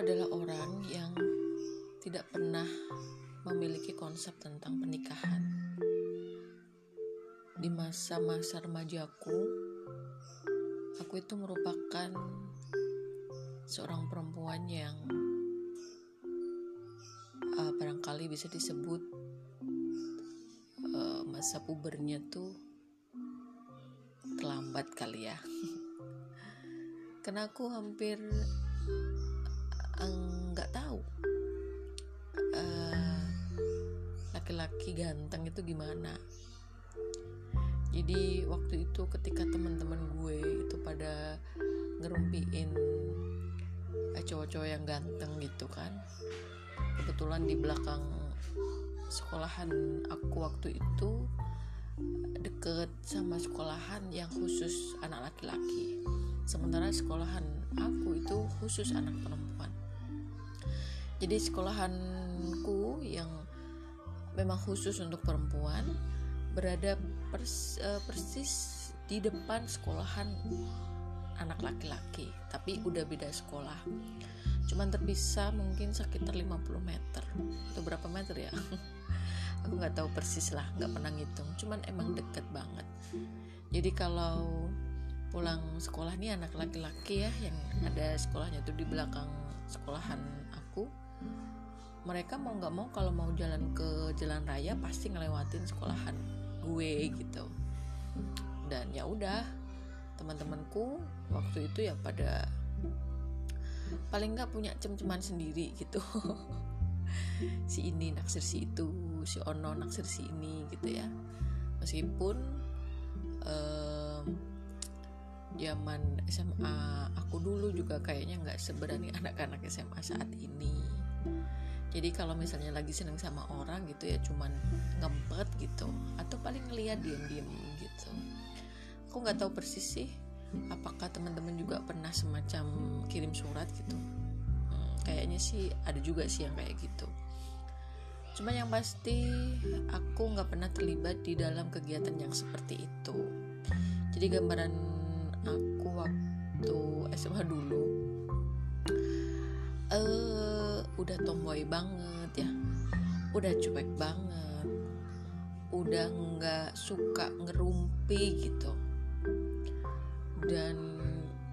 adalah orang yang tidak pernah memiliki konsep tentang pernikahan. Di masa-masa remajaku, aku itu merupakan seorang perempuan yang uh, barangkali bisa disebut uh, masa pubernya tuh terlambat kali ya. Karena aku hampir nggak uh, tahu laki-laki uh, ganteng itu gimana. Jadi waktu itu ketika teman-teman gue itu pada ngerumpiin eh, cowok-cowok yang ganteng gitu kan. Kebetulan di belakang sekolahan aku waktu itu deket sama sekolahan yang khusus anak laki-laki. Sementara sekolahan aku itu khusus anak perempuan jadi sekolahanku yang memang khusus untuk perempuan berada pers, uh, persis di depan sekolahan anak laki-laki tapi udah beda sekolah. Cuman terpisah mungkin sekitar 50 meter atau berapa meter ya. Aku nggak tahu persis lah nggak pernah ngitung. Cuman emang deket banget. Jadi kalau pulang sekolah nih anak laki-laki ya yang ada sekolahnya tuh di belakang sekolahan aku mereka mau nggak mau kalau mau jalan ke jalan raya pasti ngelewatin sekolahan gue gitu. Dan ya udah teman-temanku waktu itu ya pada paling nggak punya cem-ceman sendiri gitu. Si ini naksir si itu si ono naksir si ini gitu ya. Meskipun um, zaman SMA aku dulu juga kayaknya nggak seberani anak-anak SMA saat ini jadi kalau misalnya lagi seneng sama orang gitu ya cuman ngempet gitu atau paling ngeliat diem-diem gitu. Aku nggak tahu persis sih apakah teman-teman juga pernah semacam kirim surat gitu? Hmm, kayaknya sih ada juga sih yang kayak gitu. Cuma yang pasti aku nggak pernah terlibat di dalam kegiatan yang seperti itu. Jadi gambaran aku waktu SMA dulu uh, udah tomboy banget ya. Udah cuek banget. Udah nggak suka ngerumpi gitu. Dan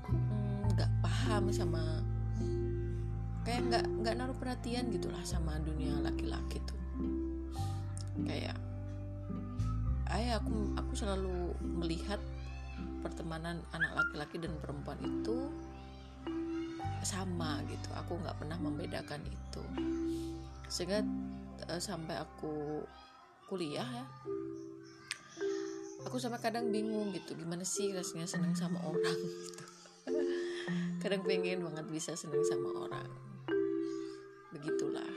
mm, nggak mm, paham sama kayak nggak nggak naruh perhatian gitulah sama dunia laki-laki tuh. Kayak ayah aku aku selalu melihat pertemanan anak laki-laki dan perempuan itu sama gitu. Aku nggak pernah membedakan itu. Sehingga uh, sampai aku kuliah ya aku sampai kadang bingung gitu gimana sih rasanya seneng sama orang gitu. Kadang pengen banget bisa seneng sama orang. Begitulah.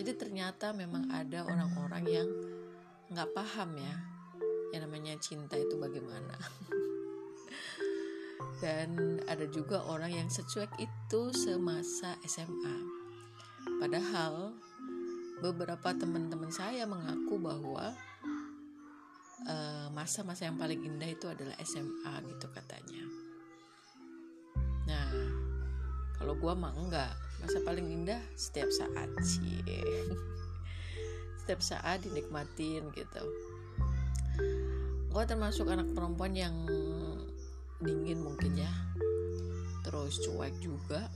Jadi ternyata memang ada orang-orang yang nggak paham ya yang namanya cinta itu bagaimana dan ada juga orang yang secuek itu semasa SMA padahal beberapa teman-teman saya mengaku bahwa Eh, masa-masa uh, yang paling indah itu adalah SMA gitu katanya. Nah, kalau gue mah enggak, masa paling indah setiap saat sih. setiap saat dinikmatin gitu. Gue termasuk anak perempuan yang dingin mungkin ya. Terus cuek juga.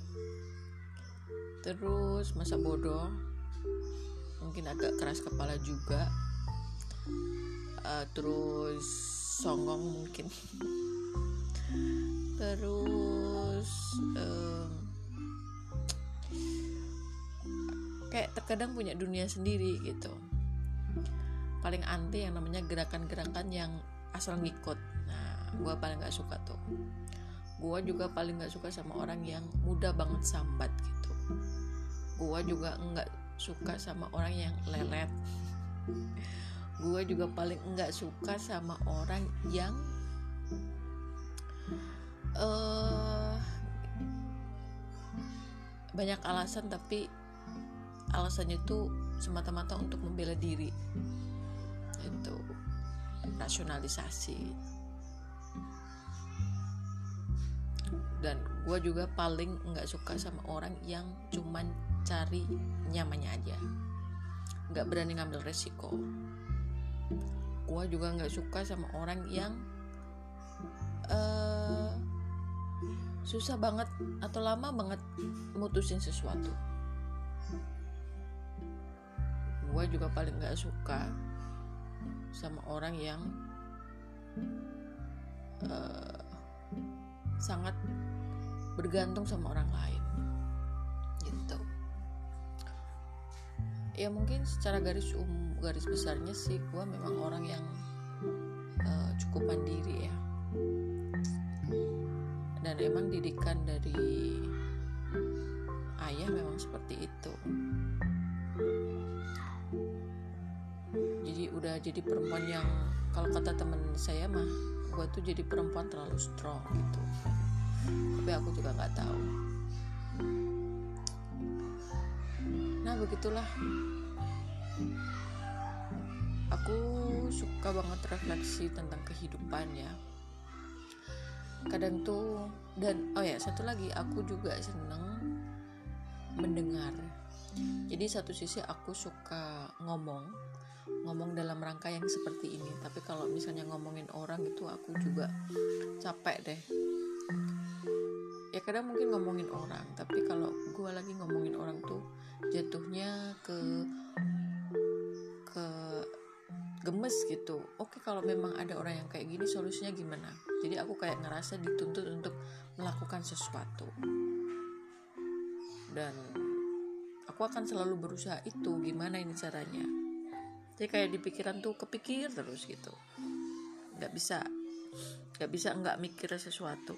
Terus masa bodoh. Mungkin agak keras kepala juga uh, terus songong mungkin terus um, kayak terkadang punya dunia sendiri gitu paling anti yang namanya gerakan-gerakan yang asal ngikut gue paling gak suka tuh. Gue juga paling gak suka sama orang yang mudah banget sambat gitu. Gue juga nggak suka sama orang yang lelet. Gue juga paling enggak suka sama orang yang uh, banyak alasan tapi alasannya itu semata-mata untuk membela diri. Itu rasionalisasi dan gue juga paling nggak suka sama orang yang cuman cari nyamannya aja. Nggak berani ngambil resiko. Gue juga nggak suka sama orang yang uh, susah banget atau lama banget mutusin sesuatu. Gue juga paling nggak suka sama orang yang uh, sangat bergantung sama orang lain. Gitu. Ya mungkin secara garis um garis besarnya sih gue memang orang yang uh, cukup mandiri ya. Dan emang didikan dari ayah memang seperti itu. Jadi udah jadi perempuan yang kalau kata temen saya mah gue tuh jadi perempuan terlalu strong gitu tapi aku juga nggak tahu. Nah begitulah. Aku suka banget refleksi tentang kehidupan ya. Kadang tuh dan oh ya satu lagi aku juga seneng mendengar. Jadi satu sisi aku suka ngomong ngomong dalam rangka yang seperti ini. Tapi kalau misalnya ngomongin orang itu aku juga capek deh ya kadang mungkin ngomongin orang tapi kalau gue lagi ngomongin orang tuh jatuhnya ke ke gemes gitu. Oke kalau memang ada orang yang kayak gini solusinya gimana? Jadi aku kayak ngerasa dituntut untuk melakukan sesuatu. Dan aku akan selalu berusaha itu gimana ini caranya? Jadi kayak di pikiran tuh kepikir terus gitu. Nggak bisa nggak bisa nggak mikir sesuatu.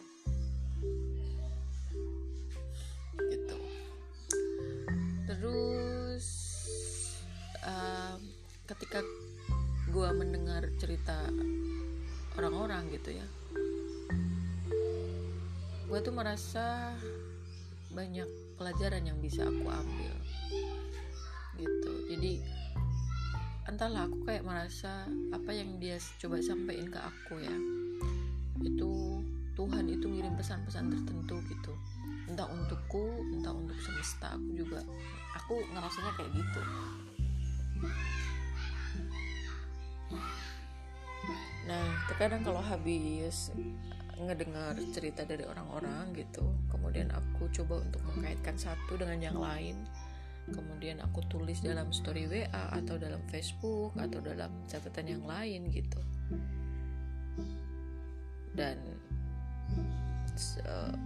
Terus uh, ketika gue mendengar cerita orang-orang gitu ya gue tuh merasa banyak pelajaran yang bisa aku ambil. Gitu. Jadi entahlah aku kayak merasa apa yang dia coba sampaikan ke aku ya itu Tuhan itu ngirim pesan-pesan tertentu gitu. Entah untukku entah untuk semesta aku juga aku ngerasanya kayak gitu. Nah terkadang kalau habis ngedengar cerita dari orang-orang gitu kemudian aku coba untuk mengkaitkan satu dengan yang lain kemudian aku tulis dalam story WA atau dalam Facebook atau dalam catatan yang lain gitu dan uh,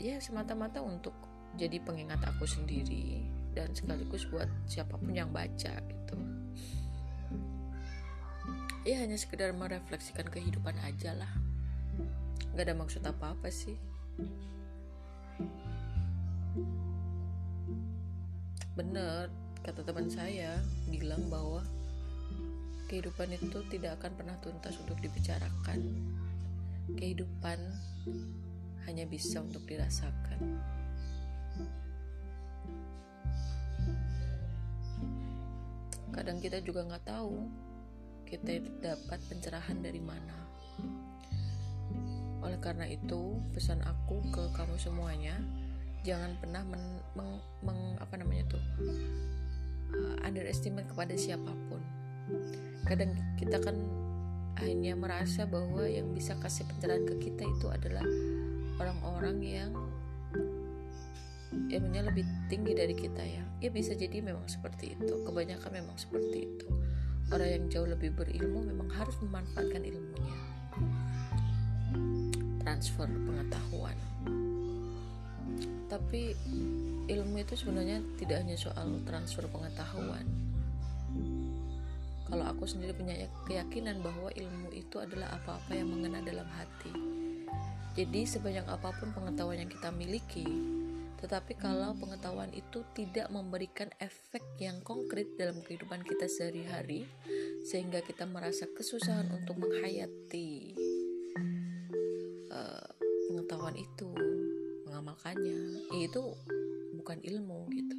ya semata-mata untuk jadi pengingat aku sendiri dan sekaligus buat siapa pun yang baca gitu. Ya hanya sekedar merefleksikan kehidupan aja lah. Nggak ada maksud apa-apa sih. Bener kata teman saya bilang bahwa kehidupan itu tidak akan pernah tuntas untuk dibicarakan kehidupan hanya bisa untuk dirasakan. Kadang kita juga nggak tahu kita dapat pencerahan dari mana. Oleh karena itu, pesan aku ke kamu semuanya, jangan pernah men, meng, meng, apa namanya tuh uh, underestimate kepada siapa pun. Kadang kita kan hanya merasa bahwa yang bisa kasih pencerahan ke kita itu adalah orang-orang yang ilmunya lebih tinggi dari kita ya. Ya bisa jadi memang seperti itu. Kebanyakan memang seperti itu. Orang yang jauh lebih berilmu memang harus memanfaatkan ilmunya. Transfer pengetahuan. Tapi ilmu itu sebenarnya tidak hanya soal transfer pengetahuan kalau aku sendiri punya keyakinan bahwa ilmu itu adalah apa-apa yang mengena dalam hati jadi sebanyak apa pun pengetahuan yang kita miliki, tetapi kalau pengetahuan itu tidak memberikan efek yang konkret dalam kehidupan kita sehari-hari, sehingga kita merasa kesusahan untuk menghayati uh, pengetahuan itu, mengamalkannya, itu bukan ilmu gitu.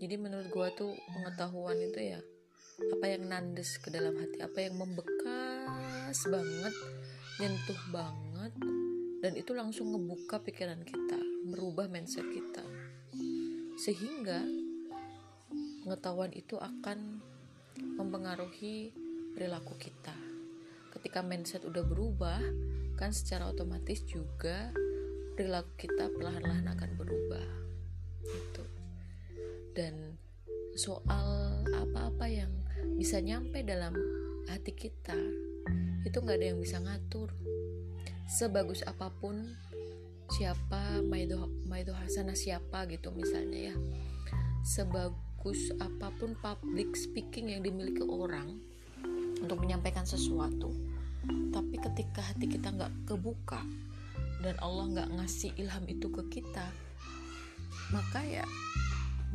Jadi menurut gua tuh pengetahuan itu ya apa yang nandes ke dalam hati, apa yang membekas banget, nyentuh banget dan itu langsung ngebuka pikiran kita merubah mindset kita. Sehingga pengetahuan itu akan mempengaruhi perilaku kita. Ketika mindset udah berubah kan secara otomatis juga perilaku kita perlahan-lahan akan berubah. Itu dan soal apa-apa yang bisa nyampe dalam hati kita itu nggak ada yang bisa ngatur. Sebagus apa pun siapa Maido Maido Hasanah siapa gitu misalnya ya. Sebagus apa pun public speaking yang dimiliki orang untuk menyampaikan sesuatu tapi ketika hati kita nggak kebuka dan Allah nggak ngasih ilham itu ke kita maka ya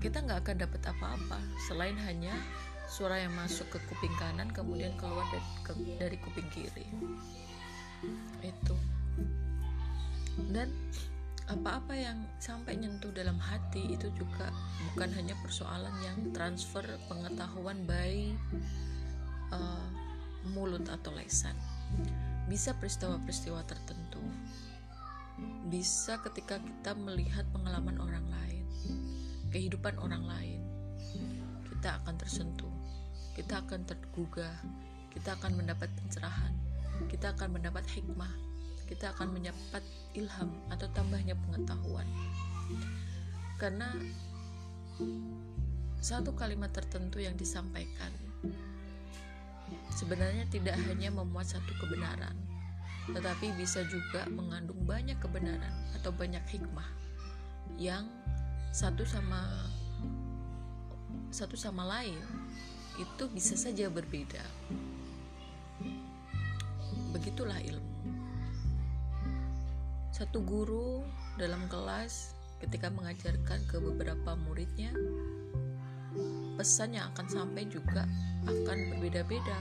kita nggak akan dapat apa-apa. Selain hanya suara yang masuk ke kuping kanan kemudian keluar dari, ke, dari kuping kiri. Itu. Dan apa-apa yang sampai nyentuh dalam hati itu juga bukan hanya persoalan yang transfer pengetahuan baik uh, mulut atau lesan. Bisa peristiwa-peristiwa tertentu. Bisa ketika kita melihat pengalaman orang lain kehidupan orang lain kita akan tersentuh kita akan tergugah. Kita akan mendapat pencerahan. Kita akan mendapat hikmah. Kita akan mendapat ilham atau tambahnya pengetahuan. Karena satu kalimat tertentu yang disampaikan sebenarnya tidak hanya memuat satu kebenaran tetapi bisa juga mengandung banyak kebenaran atau banyak hikmah yang satu sama satu sama lain itu bisa saja berbeda begitulah ilmu satu guru dalam kelas ketika mengajarkan ke beberapa muridnya, pesan yang akan sampai juga akan berbeda-beda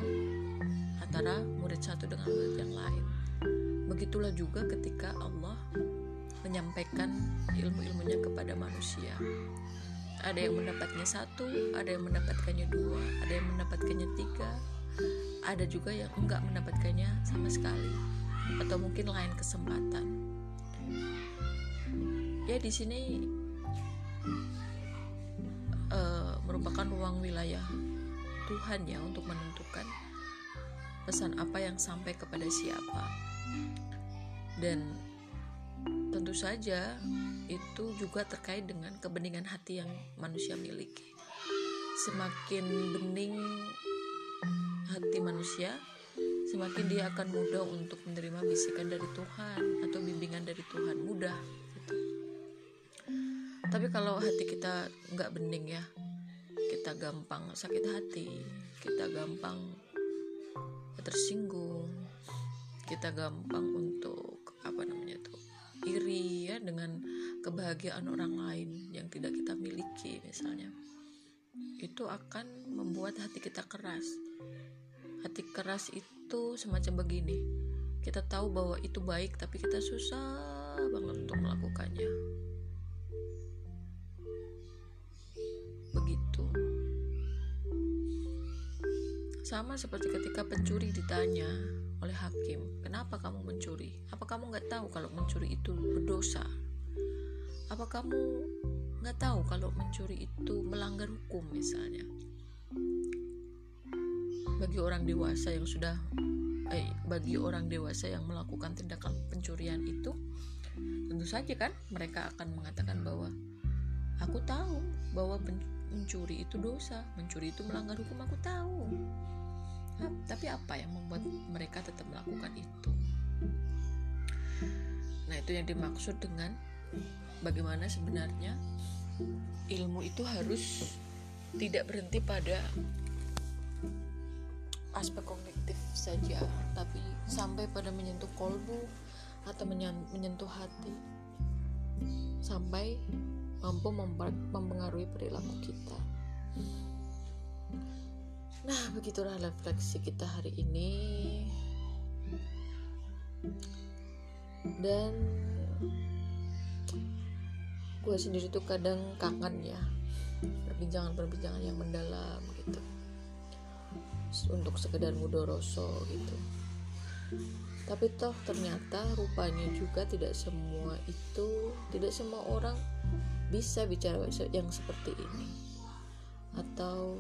antara murid satu dengan murid yang lain. Begitulah juga ketika Allah menyampaikan ilmu-ilmunya kepada manusia. Ada yang mendapatnya satu, ada yang mendapatkannya dua, ada yang mendapatkannya tiga, ada juga yang enggak mendapatkannya sama sekali, atau mungkin lain kesempatan. Ya di sini uh, merupakan ruang wilayah Tuhan ya untuk menentukan pesan apa yang sampai kepada siapa. Dan tentu saja itu juga terkait dengan kebeningan hati yang manusia miliki semakin bening hati manusia semakin dia akan mudah untuk menerima bisikan dari Tuhan atau bimbingan dari Tuhan mudah gitu. tapi kalau hati kita nggak bening ya kita gampang sakit hati kita gampang tersinggung kita gampang iri ya dengan kebahagiaan orang lain yang tidak kita miliki misalnya. Itu akan membuat hati kita keras. Hati keras itu semacam begini. Kita tahu bahwa itu baik tapi kita susah banget untuk melakukannya. Begitu. Sama seperti ketika pencuri ditanya oleh hakim. Kenapa kamu mencuri? Apa kamu nggak tahu kalau mencuri itu berdosa? Apa kamu nggak tahu kalau mencuri itu melanggar hukum misalnya? Bagi orang dewasa yang sudah eh, bagi orang dewasa yang melakukan tindakan pencurian itu tentu saja kan mereka akan mengatakan bahwa aku tahu bahwa mencuri itu dosa. Mencuri itu melanggar hukum aku tahu tapi apa yang membuat mereka tetap melakukan itu? Nah itu yang dimaksud dengan bagaimana sebenarnya ilmu itu harus tidak berhenti pada aspek kognitif saja tapi sampai pada menyentuh kolbu atau menyentuh hati. Sampai mampu mempengaruhi perilaku kita nah begitulah refleksi kita hari ini. Dan gue sendiri tuh kadang kangen ya perbincangan-perbincangan yang mendalam gitu. Untuk sekedar mudoroso gitu. Tapi toh ternyata rupanya juga tidak semua itu tidak semua orang bisa bicara yang seperti ini. Atau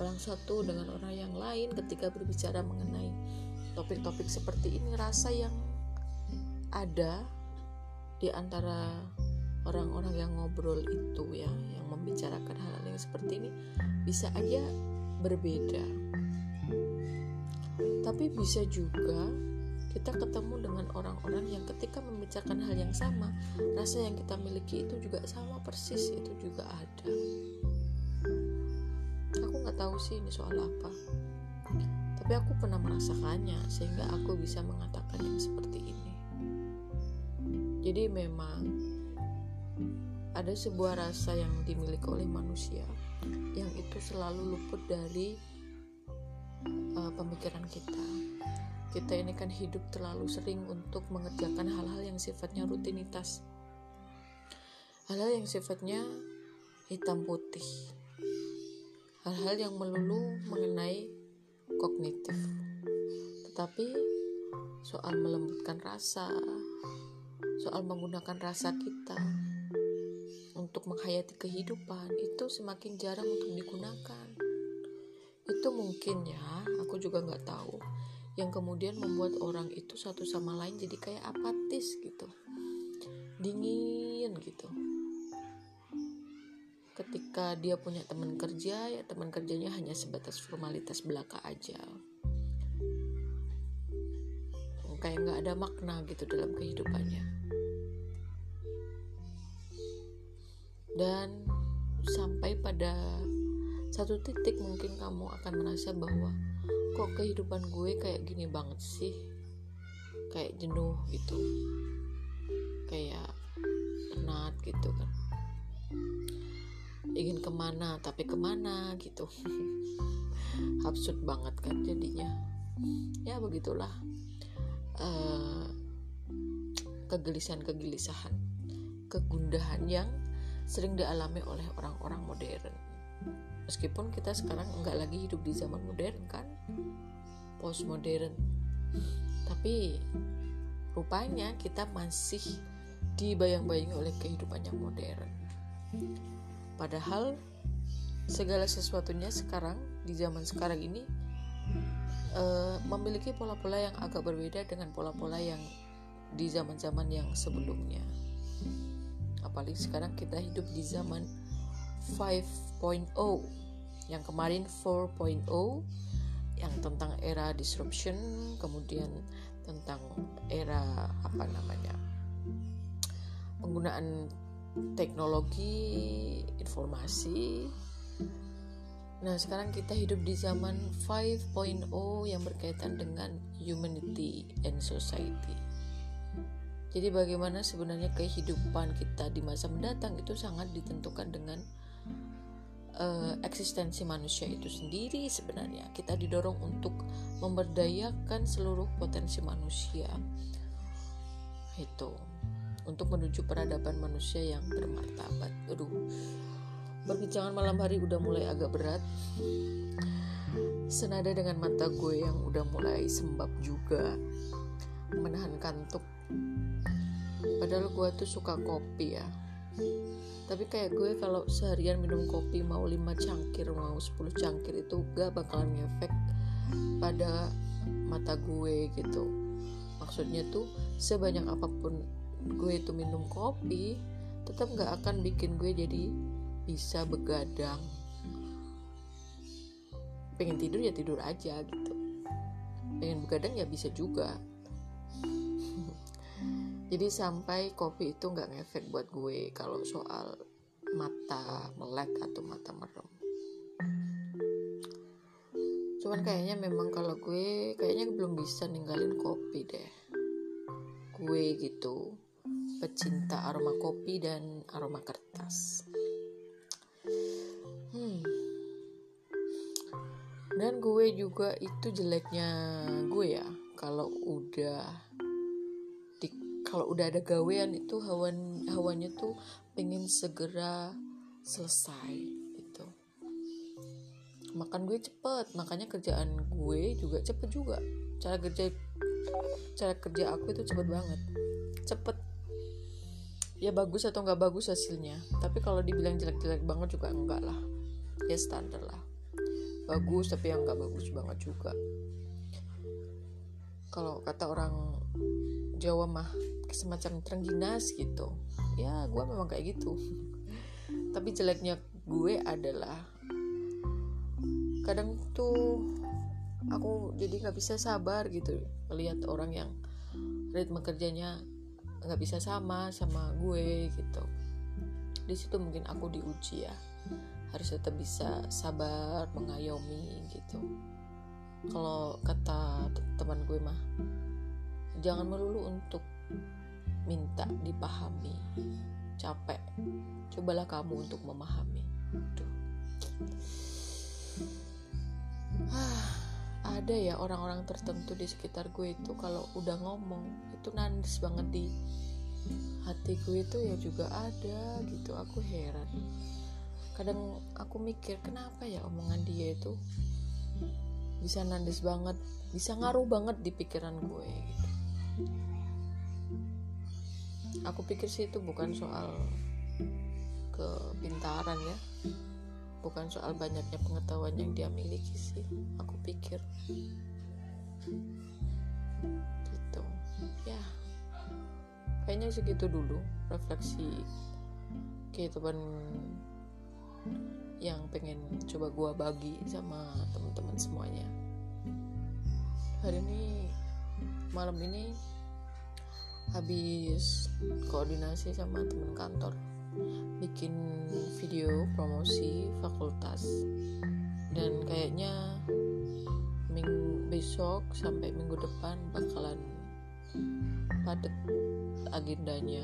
orang satu dengan orang yang lain ketika berbicara mengenai topik-topik seperti ini rasa yang ada di antara orang-orang yang ngobrol itu ya yang membicarakan hal-hal yang seperti ini bisa aja berbeda. Tapi bisa juga kita ketemu dengan orang-orang yang ketika membicarakan hal yang sama rasa yang kita miliki itu juga sama persis itu juga ada tahu sih ini soal apa. Tapi aku pernah merasakannya sehingga aku bisa mengatakan yang seperti ini. Jadi memang ada sebuah rasa yang dimiliki oleh manusia yang itu selalu luput dari uh, pemikiran kita. Kita ini kan hidup terlalu sering untuk mengerjakan hal-hal yang sifatnya rutinitas. Hal-hal yang sifatnya hitam putih hal-hal yang melulu mengenai kognitif. Tetapi soal melembutkan rasa soal menggunakan rasa kita untuk menghayati kehidupan itu semakin jarang untuk digunakan. Itu mungkin ya aku juga nggak tahu. Yang kemudian membuat orang itu satu sama lain jadi kayak apatis gitu. Dingin gitu ketika dia punya teman kerja ya teman kerjanya hanya sebatas formalitas belaka aja. Kayak nggak ada makna gitu dalam kehidupannya. Dan sampai pada satu titik mungkin kamu akan merasa bahwa kok kehidupan gue kayak gini banget sih? Kayak jenuh gitu. Kayak penat gitu kan ingin ke mana tapi ke mana gitu. Absurd banget kan jadinya. Ya begitulah uh, kegelisahan-kegelisahan kegundahan yang sering dialami oleh orang-orang modern. Meskipun kita sekarang nggak lagi hidup di zaman modern kan post modern tapi rupanya kita masih dibayang-bayangi oleh kehidupan yang modern padahal segala sesuatunya sekarang di zaman sekarang ini uh, memiliki pola-pola yang agak berbeda dengan pola-pola yang di zaman-zaman yang sebelumnya. Apalagi sekarang kita hidup di zaman 5.0 yang kemarin 4.0 yang tentang era disruption kemudian tentang era apa namanya penggunaan teknologi informasi. Nah sekarang kita hidup di zaman 5.0 yang berkaitan dengan humanity and society. Jadi bagaimana sebenarnya kehidupan kita di masa mendatang itu sangat ditentukan dengan uh, eksistensi manusia itu sendiri sebenarnya. Kita didorong untuk memberdayakan seluruh potensi manusia. Itu untuk menuju peradaban manusia yang bermartabat. Aduh perbincangan malam hari udah mulai agak berat. Senada dengan mata gue yang udah mulai sembab juga menahan kantuk. Padahal gue tuh suka kopi ya. Tapi kayak gue kalau seharian minum kopi mau 5 cangkir mau 10 cangkir itu gak bakalan ngefek pada mata gue gitu. Maksudnya tuh sebanyak apa pun gue itu minum kopi tetap gak akan bikin gue jadi bisa begadang. Pengen tidur ya tidur aja gitu. Pengen begadang ya bisa juga. Jadi sampai kopi itu nggak ngefek buat gue kalau soal mata melek atau mata merem. Cuman kayaknya memang kalau gue kayaknya belum bisa ninggalin kopi deh. Gue gitu pecinta aroma kopi dan aroma kertas. Hmm. Dan gue juga itu jeleknya gue ya. Kalau udah kalau udah ada gawean itu hawan hawannya tuh pengen segera selesai gitu. Makan gue cepet makanya kerjaan gue juga cepet juga. Cara kerja cara kerja aku itu cepet banget. Cepet ya bagus atau nggak bagus hasilnya. Tapi kalau dibilang jelek-jelek banget juga enggak lah. Ya standar lah. Bagus tapi yang nggak bagus banget juga. Kalau kata orang Jawa mah semacam terengginas gitu. Ya gue memang kayak gitu. Tapi jeleknya gue adalah kadang tuh aku jadi nggak bisa sabar gitu melihat orang yang ritme kerjanya nggak bisa sama sama gue gitu. Di situ mungkin aku diuji ya. Harus tetap bisa sabar mengayomi gitu. Kalau kata teman gue mah jangan melulu untuk minta dipahami capek. Cobalah kamu untuk memahami. Duh. Ada ya orang-orang tertentu di sekitar gue itu kalau udah ngomong itu nandis banget di hati gue itu ya juga ada gitu aku heran. Kadang aku mikir kenapa ya omongan dia itu bisa nandis banget bisa ngaruh banget di pikiran gue gitu. Aku pikir sih itu bukan soal kepintaran ya bukan soal banyaknya pengetahuan yang dia miliki sih aku pikir. Gitu. Ya. Kayaknya segitu dulu refleksi kehidupan yang pengen coba gua bagi sama teman-teman semuanya. Hari ini malam ini habis koordinasi sama teman kantor bikin video promosi fakultas. Dan kayaknya minggu besok sampai minggu depan bakalan padat agendanya.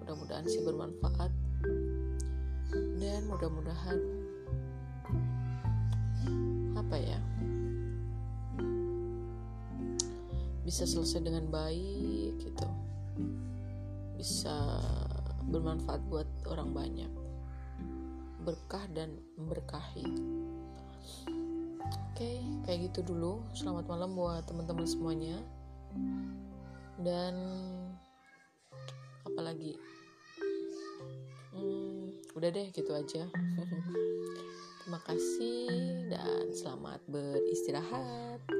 Mudah-mudahan sih bermanfaat. Dan mudah-mudahan apa ya bisa selesai dengan baik gitu. Bisa bermanfaat buat orang banyak. Berkah dan memberkahi. Oke kayak gitu dulu. Selamat malam buat teman-teman semuanya. Dan apalagi hmm, udah deh gitu aja. Terima kasih dan selamat beristirahat